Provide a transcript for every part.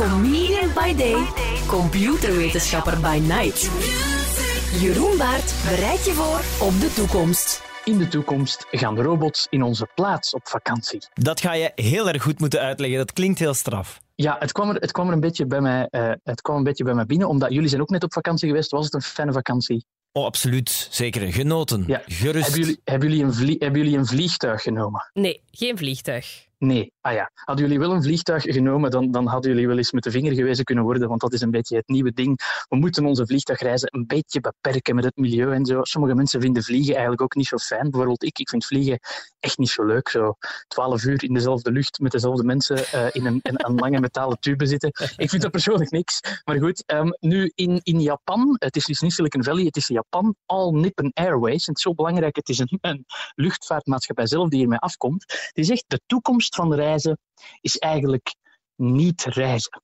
Comedian by day, computerwetenschapper by night. Jeroen Baert bereidt je voor op de toekomst. In de toekomst gaan de robots in onze plaats op vakantie. Dat ga je heel erg goed moeten uitleggen. Dat klinkt heel straf. Ja, het kwam er, het kwam er een, beetje bij mij, eh, het kwam een beetje bij mij binnen, omdat jullie zijn ook net op vakantie geweest. Was het een fijne vakantie? Oh, absoluut. Zeker. Genoten. Ja. Gerust. Hebben jullie, hebben, jullie een vlie- hebben jullie een vliegtuig genomen? Nee, geen vliegtuig. Nee. Ah ja. Hadden jullie wel een vliegtuig genomen, dan, dan hadden jullie wel eens met de vinger gewezen kunnen worden, want dat is een beetje het nieuwe ding. We moeten onze vliegtuigreizen een beetje beperken met het milieu en zo. Sommige mensen vinden vliegen eigenlijk ook niet zo fijn. Bijvoorbeeld ik, ik vind vliegen echt niet zo leuk. Zo twaalf uur in dezelfde lucht met dezelfde mensen eh, in, een, een lange metalen tube zitten. Ik vind dat persoonlijk niks. Maar goed, ehm, nu in, in Japan, het is dus niet Silicon Valley, het is Japan, All Nippon Airways. En het is zo belangrijk, het is een, een luchtvaartmaatschappij zelf die hiermee afkomt. Die zegt, de toekomst van reizen is eigenlijk niet reizen.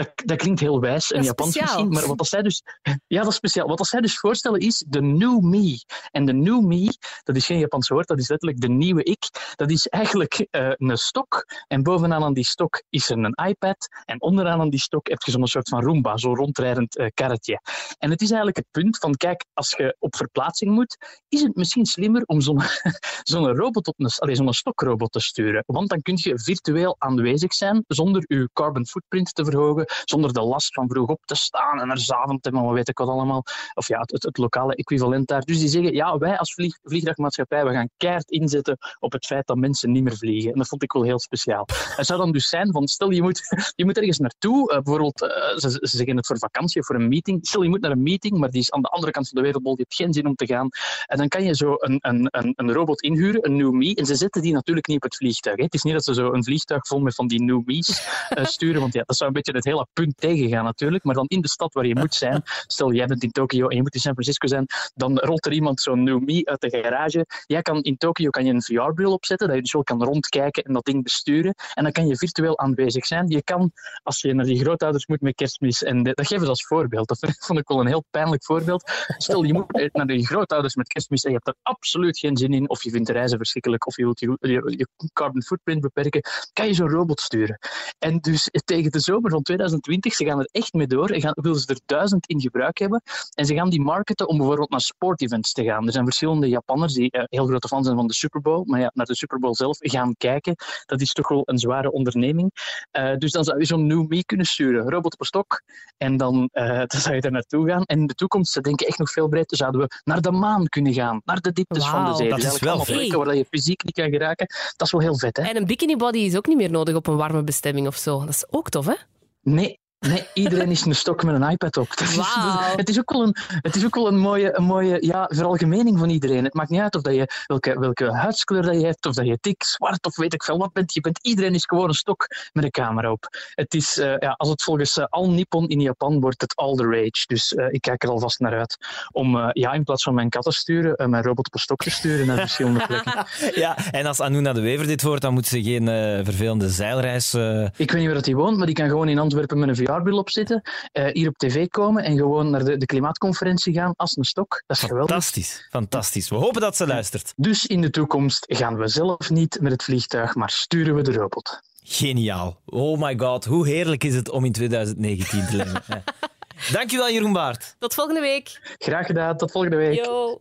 Dat, dat klinkt heel wijs en Japans speciaal. misschien, maar wat als zij dus... Ja, dat is speciaal. Wat als zij dus voorstellen is de new me. En de new me, dat is geen Japans woord, dat is letterlijk de nieuwe ik. Dat is eigenlijk eh, een stok. En bovenaan aan die stok is er een iPad. En onderaan aan die stok heb je zo'n soort van Roomba, zo'n rondrijdend eh, karretje. En het is eigenlijk het punt van, kijk, als je op verplaatsing moet, is het misschien slimmer om zo'n zo'n robot op een, zo'n stokrobot te sturen. Want dan kun je virtueel aanwezig zijn zonder je carbon footprint te verhogen, zonder de last van vroeg op te staan en er 's avonds te maar weet ik wat allemaal. Of ja, het, het, het lokale equivalent daar. Dus die zeggen, ja, wij als vlieg, vliegtuigmaatschappij, we gaan keihard inzetten op het feit dat mensen niet meer vliegen. En dat vond ik wel heel speciaal. Het zou dan dus zijn van, stel je moet, je moet ergens naartoe, eh, bijvoorbeeld, eh, ze, ze zeggen het voor vakantie of voor een meeting. Stel je moet naar een meeting, maar die is aan de andere kant van de wereldbol, je hebt geen zin om te gaan. En dan kan je zo een, een, een, een robot inhuren, een New Me, en ze zetten die natuurlijk niet op het vliegtuig. Hè. Het is niet dat ze zo een vliegtuig vol met van die New Me's eh, sturen, want ja, dat zou een beetje het hele punt tegengaan natuurlijk. Maar dan in de stad waar je moet zijn, stel jij bent in Tokio en je moet in San Francisco zijn, dan rolt er iemand zo'n New Me uit de garage. Jij kan in Tokio kan je een VR-bril opzetten, dat je dus wel kan rondkijken en dat ding besturen. En dan kan je virtueel aanwezig zijn. Je kan, als je naar die grootouders moet met kerstmis, en dat geven ze als voorbeeld. Dat vond ik wel een heel pijnlijk voorbeeld. Stel, je moet naar die grootouders met kerstmis en je hebt er absoluut geen zin in, of je vindt reizen verschrikkelijk, of je wilt je, je, je carbon footprint beperken, kan je zo'n robot sturen. En dus tegen de zomer van 2020, ze gaan er echt mee door, en gaan, willen ze er duizend in gebruik hebben, en ze gaan die marketen om bijvoorbeeld naar sportevents te gaan. Er zijn verschillende Japanners die eh, heel grote fan zijn van de Super Bowl, maar ja, naar de Super Bowl zelf gaan kijken, dat is toch wel een zware onderneming. Eh, dus dan zou je zo'n New Me kunnen sturen, robot op stok, en dan, eh, dan zou je daar naartoe gaan. En in de toekomst, ze denken echt nog veel breder, zouden we naar de maan kunnen gaan, naar de dieptes van de zee. dat Dus is wel plekken waar je fysiek niet kan geraken. Dat is wel heel vet, hè? En een bikini body is ook niet meer nodig op een warme bestemming of zo. Dat is ook tof, hè? Nee, nee, iedereen is een stok met een iPad op. Dat is, het, is ook wel een, het is ook wel een mooie, een mooie ja, veralgemening van iedereen. Het maakt niet uit of dat je, welke, welke huidskleur dat je hebt, of dat je dik, zwart of weet ik veel wat bent. Je bent iedereen is gewoon een stok met een camera op. Het is, eh, ja, als het volgens eh, Al Nippon in Japan wordt het all the rage. Dus eh, ik kijk er alvast naar uit om eh, ja, in plaats van mijn kat te sturen, mijn robot op een stok te sturen naar verschillende plekken. Ja, en als Anuna de Wever dit hoort, dan moet ze geen eh, vervelende zeilreis... eh, Ik weet niet waar dat hij woont, maar die kan gewoon in Antwerpen met een VR-bril opzitten, eh, hier op tv komen en gewoon naar de, de klimaatconferentie gaan als een stok. Dat is geweldig. Fantastisch, fantastisch. We hopen dat ze luistert. Dus in de toekomst gaan we zelf niet met het vliegtuig, maar sturen we de robot. Geniaal. Oh my god, hoe heerlijk is het om in 2019 te leven. Dankjewel, Jeroen Baart. Tot volgende week. Graag gedaan, tot volgende week. Yo.